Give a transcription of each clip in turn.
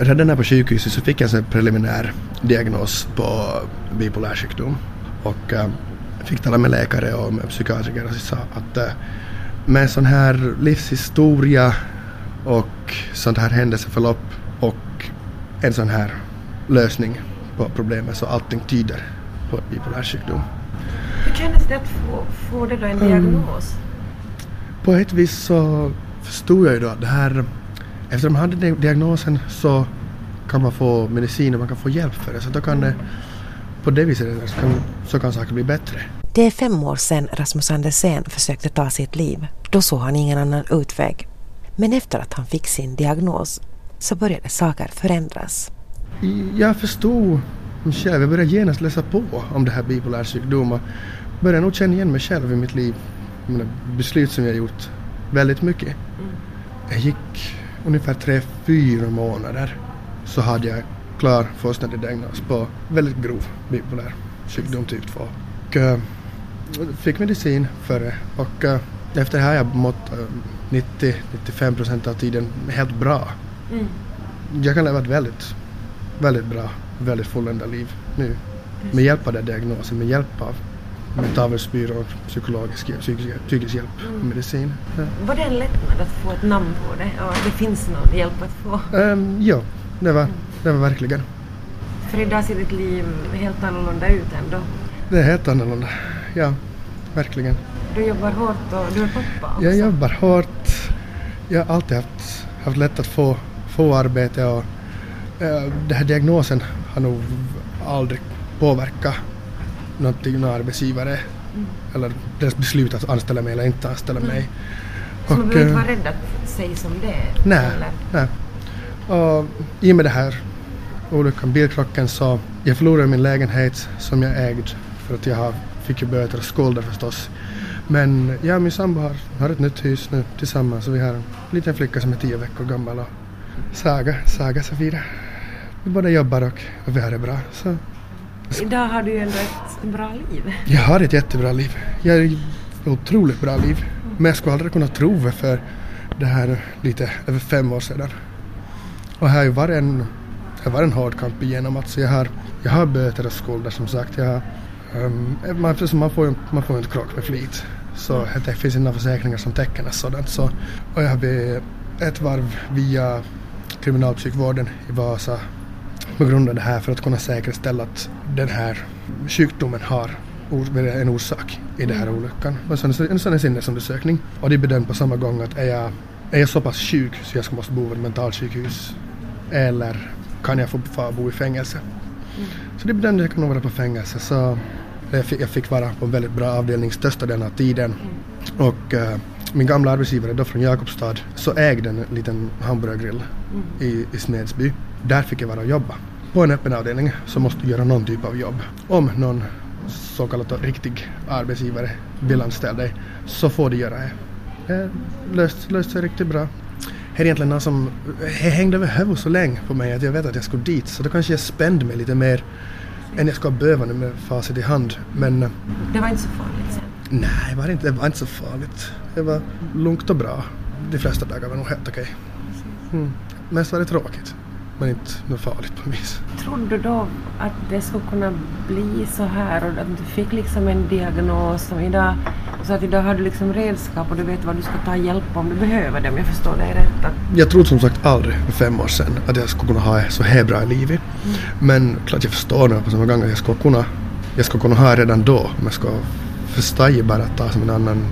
redan här på sjukhuset så fick jag en preliminär diagnos på bipolär sjukdom. Och äh, fick tala med läkare och med psykiatriker och sa att äh, med en sån här livshistoria och sånt här händelseförlopp och en sån här lösning på problemet så allting tyder på bipolär sjukdom. Hur kändes det att få, få det då en diagnos? Mm. På ett vis så förstod jag ju då att det här efter man hade diagnosen så kan man få medicin och man kan få hjälp för det. Så då kan det, på det viset så kan, så kan saker bli bättre. Det är fem år sedan Rasmus Andersén försökte ta sitt liv. Då såg han ingen annan utväg. Men efter att han fick sin diagnos så började saker förändras. Jag förstod själv, jag började genast läsa på om det här bipolär sjukdom och började nog känna igen mig själv i mitt liv. Mina beslut som jag gjort väldigt mycket. Mm. Jag gick ungefär tre, fyra månader så hade jag klar fullständig diagnos på väldigt grov bipolär sjukdom typ 2. Och äh, fick medicin för det och äh, efter det har jag mått äh, 90-95 procent av tiden helt bra. Mm. Jag kan leva ett väldigt, väldigt bra, väldigt fulländat liv nu. Med hjälp av den diagnosen, med hjälp av mentalvårdsbyrån, psykologisk, psykisk, psykisk hjälp och mm. medicin. Ja. Var det en lättnad att få ett namn på det? Ja, det finns någon hjälp att få? Um, ja, det var, det var verkligen. För idag ser ditt liv helt annorlunda ut ändå? Det är helt annorlunda, ja, verkligen. Du jobbar hårt och du är pappa också? Jag jobbar hårt. Jag har alltid haft, haft lätt att få, få arbete och uh, den här diagnosen har nog aldrig påverkat någonting, någon arbetsgivare mm. eller deras beslut att anställa mig eller inte anställa mm. mig. Så och, man behöver inte vara rädd att säga som det är? Nej, nej. Och i och med det här olyckan, bilkrocken, så jag förlorade min lägenhet som jag ägde för att jag fick ju böter och skulder förstås. Men jag och min sambo har, har ett nytt hus nu tillsammans och vi har en liten flicka som är tio veckor gammal och Saga, Saga Safira. Vi båda jobbar och, och vi har det bra. Så Idag har du ju ändå ett bra liv. Jag har ett jättebra liv. Jag har ett otroligt bra liv. Men jag skulle aldrig kunna tro det för det här lite över fem år sedan. Och här har ju varit en, det har en hård kamp igenom. Alltså jag, har, jag har böter och skulder som sagt. Jag har, um, man, man, får, man får inte krock med flit. Så det finns inga försäkringar som täcker något sådant. Så, och jag har ett varv via kriminalpsykvården i Vasa på grund av det här för att kunna säkerställa att den här sjukdomen har en orsak i den här mm. olyckan. Och sen en sån sinnesundersökning. Och det bedömt på samma gång att är jag, är jag så pass sjuk så jag ska måste bo på ett mentalsjukhus eller kan jag få bo i fängelse? Mm. Så det bedömde jag kan nog vara på fängelse. Så jag fick, jag fick vara på en väldigt bra avdelning största delen av tiden. Mm. Och uh, min gamla arbetsgivare då från Jakobstad så ägde en liten hamburgergrill mm. i, i Smedsby. Där fick jag vara och jobba. På en öppen avdelning så måste du göra någon typ av jobb. Om någon så kallad riktig arbetsgivare vill anställa dig så får du göra det. Det löste löst sig riktigt bra. Det är egentligen något som hängde över huvudet så länge på mig att jag vet att jag skulle dit så då kanske jag spände mig lite mer än jag ska behöva nu med facit i hand. Men... Det var inte så farligt sen? Nej, det var inte, det var inte så farligt. Det var lugnt och bra. De flesta dagar var nog helt okej. Mm. Mest var det tråkigt men inte något farligt på vis. Trodde du då att det skulle kunna bli så här och att du fick liksom en diagnos som idag så att idag har du liksom redskap och du vet vad du ska ta hjälp om du behöver det om jag förstår dig rätt? Att... Jag trodde som sagt aldrig för fem år sedan att jag skulle kunna ha så här bra i livet. Mm. Men klart jag förstår nu på samma gång att jag skulle kunna, jag skulle kunna ha redan då om jag ska förstå bara att ta som en annan,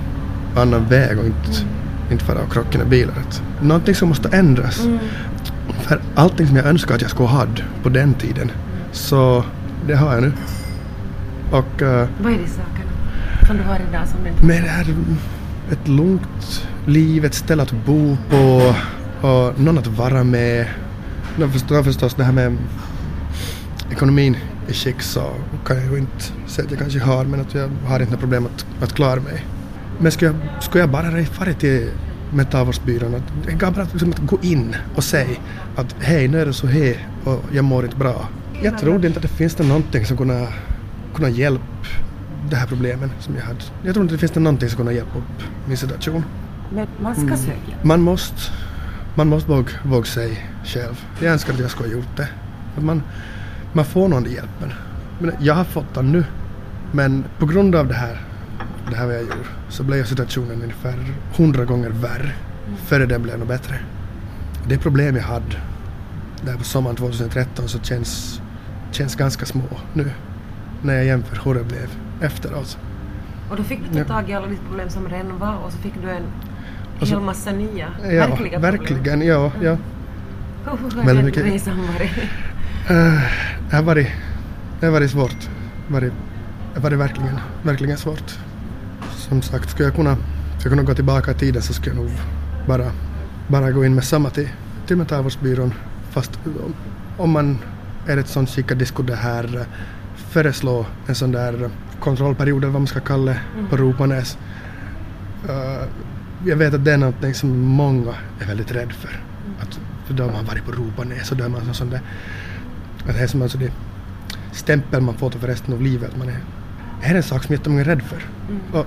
annan väg och inte, mm. inte fara och krocka i bilar. Någonting som måste ändras. Mm. För allting som jag önskar att jag skulle ha på den tiden, så det har jag nu. Och... Uh, Vad är det sakerna som du har idag som du inte Men det här, ett lugnt liv, ett ställe att bo på och någon att vara med. Jag förstår förstås det här med ekonomin i skick så kan jag ju inte säga att jag kanske har men att jag har inte problem att, att klara mig. Men skulle jag, skulle jag bara fara till mentalvårdsbyrån att det är bara liksom att gå in och säga att hej nu är det så här och jag mår inte bra. Jag trodde inte att det finns någonting som kunde, kunna hjälpa de här problemen som jag hade. Jag tror inte det finns någonting som kunde hjälpa upp min situation. Men man ska mm. söka Man måste. man måste våga, våga säga själv. Jag önskar att jag skulle ha gjort det. Att man, man får någon hjälpen. Men jag har fått den nu. Men på grund av det här, det här vad jag gjorde, så blev situationen ungefär hundra gånger värre. Före den blev något bättre. Det problem jag hade där på sommaren 2013 så känns, känns ganska små nu. När jag jämför hur det blev efteråt. Och då fick du ta tag i alla ditt problem som redan var och så fick du en Och så- hel massa nya, Ja, verkliga problem. verkligen. Ja, ja. Hur har Väldigt den resan varit? Eh, det har varit, det har varit svårt. Det har varit verkligen, verkligen svårt. Som sagt, skulle jag kunna, skulle jag kunna gå tillbaka i tiden så skulle jag nog bara, bara gå in med samma till, till Metallvårdsbyrån. Fast om, om man är ett sånt skick att de skulle det här eh, föreslå en sån där kontrollperiod eller vad man ska kalla det på Ropanäs. Eh, jag vet att det är någonting som många är väldigt rädda för. Att, för då har man varit på Ropanäs och då är man sån där att det är som alltså det stämpel man får för resten av livet. att Man är, det här är en sak som jättemånga är rädd för. Och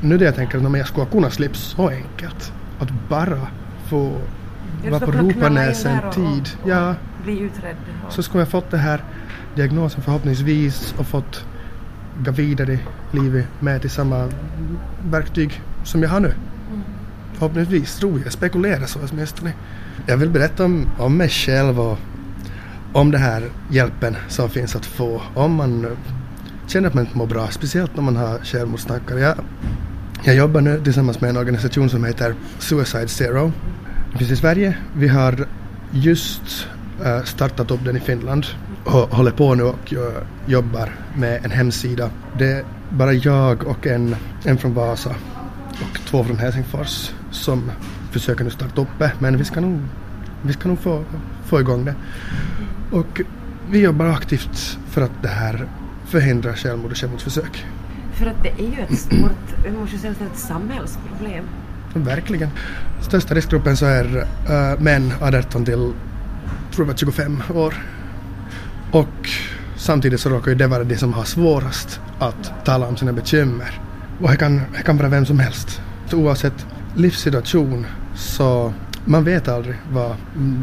nu det jag tänker om jag skulle kunna slippa så enkelt. Att bara få vara på Ropanäs en där och- tid. Ja, Bli utredd. och- så skulle jag fått det här diagnosen förhoppningsvis och fått gå vidare i livet med till samma verktyg som jag har nu. Förhoppningsvis, tror jag. Spekulerar så åtminstone. Jag vill berätta om, om mig själv och om den här hjälpen som finns att få om man känner att man inte mår bra, speciellt om man har självmordstankar. Jag, jag jobbar nu tillsammans med en organisation som heter Suicide Zero. Det finns i Sverige. Vi har just eh, startat upp den i Finland och håller på nu och eh, jobbar med en hemsida. Det är bara jag och en, en från Vasa och två från Helsingfors som försöker nu starta upp det. Men vi ska nog, vi ska nog få, få igång det. Och vi jobbar aktivt för att det här förhindrar självmord och självmordsförsök. För att det är ju ett stort, jag måste säga ett samhällsproblem. Verkligen. Största riskgruppen så är uh, män 18 till tror jag 25 år. Och samtidigt så råkar ju det vara de som har svårast att tala om sina bekymmer. Och det kan, det kan vara vem som helst. Så oavsett livssituation så man vet aldrig vad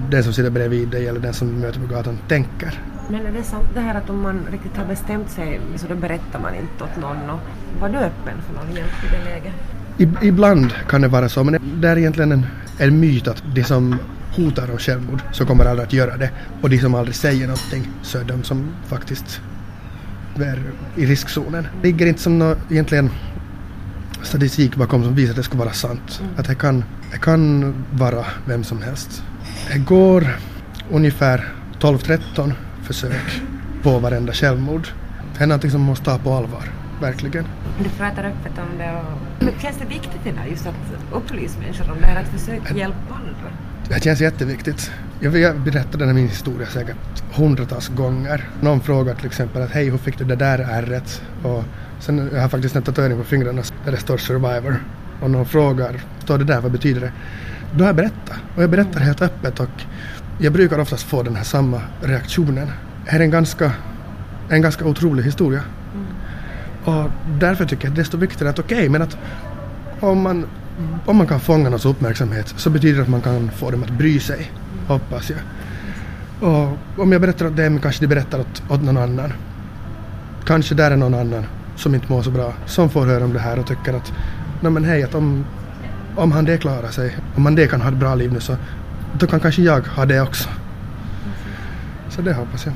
den som sitter bredvid dig eller den som du möter på gatan tänker. Men är det sant det här att om man riktigt har bestämt sig så då berättar man inte åt någon och var du öppen för någon hjälp i det läget? Ib- Ibland kan det vara så, men det är egentligen en, en myt att de som hotar om självmord så kommer aldrig att göra det. Och de som aldrig säger någonting så är de som faktiskt är i riskzonen. Det ligger inte som nå egentligen statistik bakom som visar att det ska vara sant. Att det kan, det kan vara vem som helst. Det går ungefär 12-13 försök på varenda självmord. Det är någonting som man måste ta på allvar, verkligen. Du pratar öppet om det och... Men känns det viktigt idag just att upplysa människor om det här, att försöka hjälpa andra? Det känns jätteviktigt. Jag vill berätta den här min historia säkert hundratals gånger. Någon frågar till exempel att hej, hur fick du det där ärret? Och sen jag har faktiskt en tatuering på fingrarna där det står survivor. Och någon frågar, står det där, vad betyder det? Då har jag berättat. Och jag berättar helt öppet och jag brukar oftast få den här samma reaktionen. Det här är en ganska, en ganska otrolig historia. Och därför tycker jag att det är desto viktigare att okej, men att om man, om man kan fånga någons uppmärksamhet så betyder det att man kan få dem att bry sig, hoppas jag. Och om jag berättar åt dem kanske de berättar åt, åt någon annan. Kanske där är någon annan som inte mår så bra som får höra om det här och tycker att nej men hej, att om, om han det klarar sig, om han det kan ha ett bra liv nu så då kan kanske jag ha det också. Så det hoppas jag.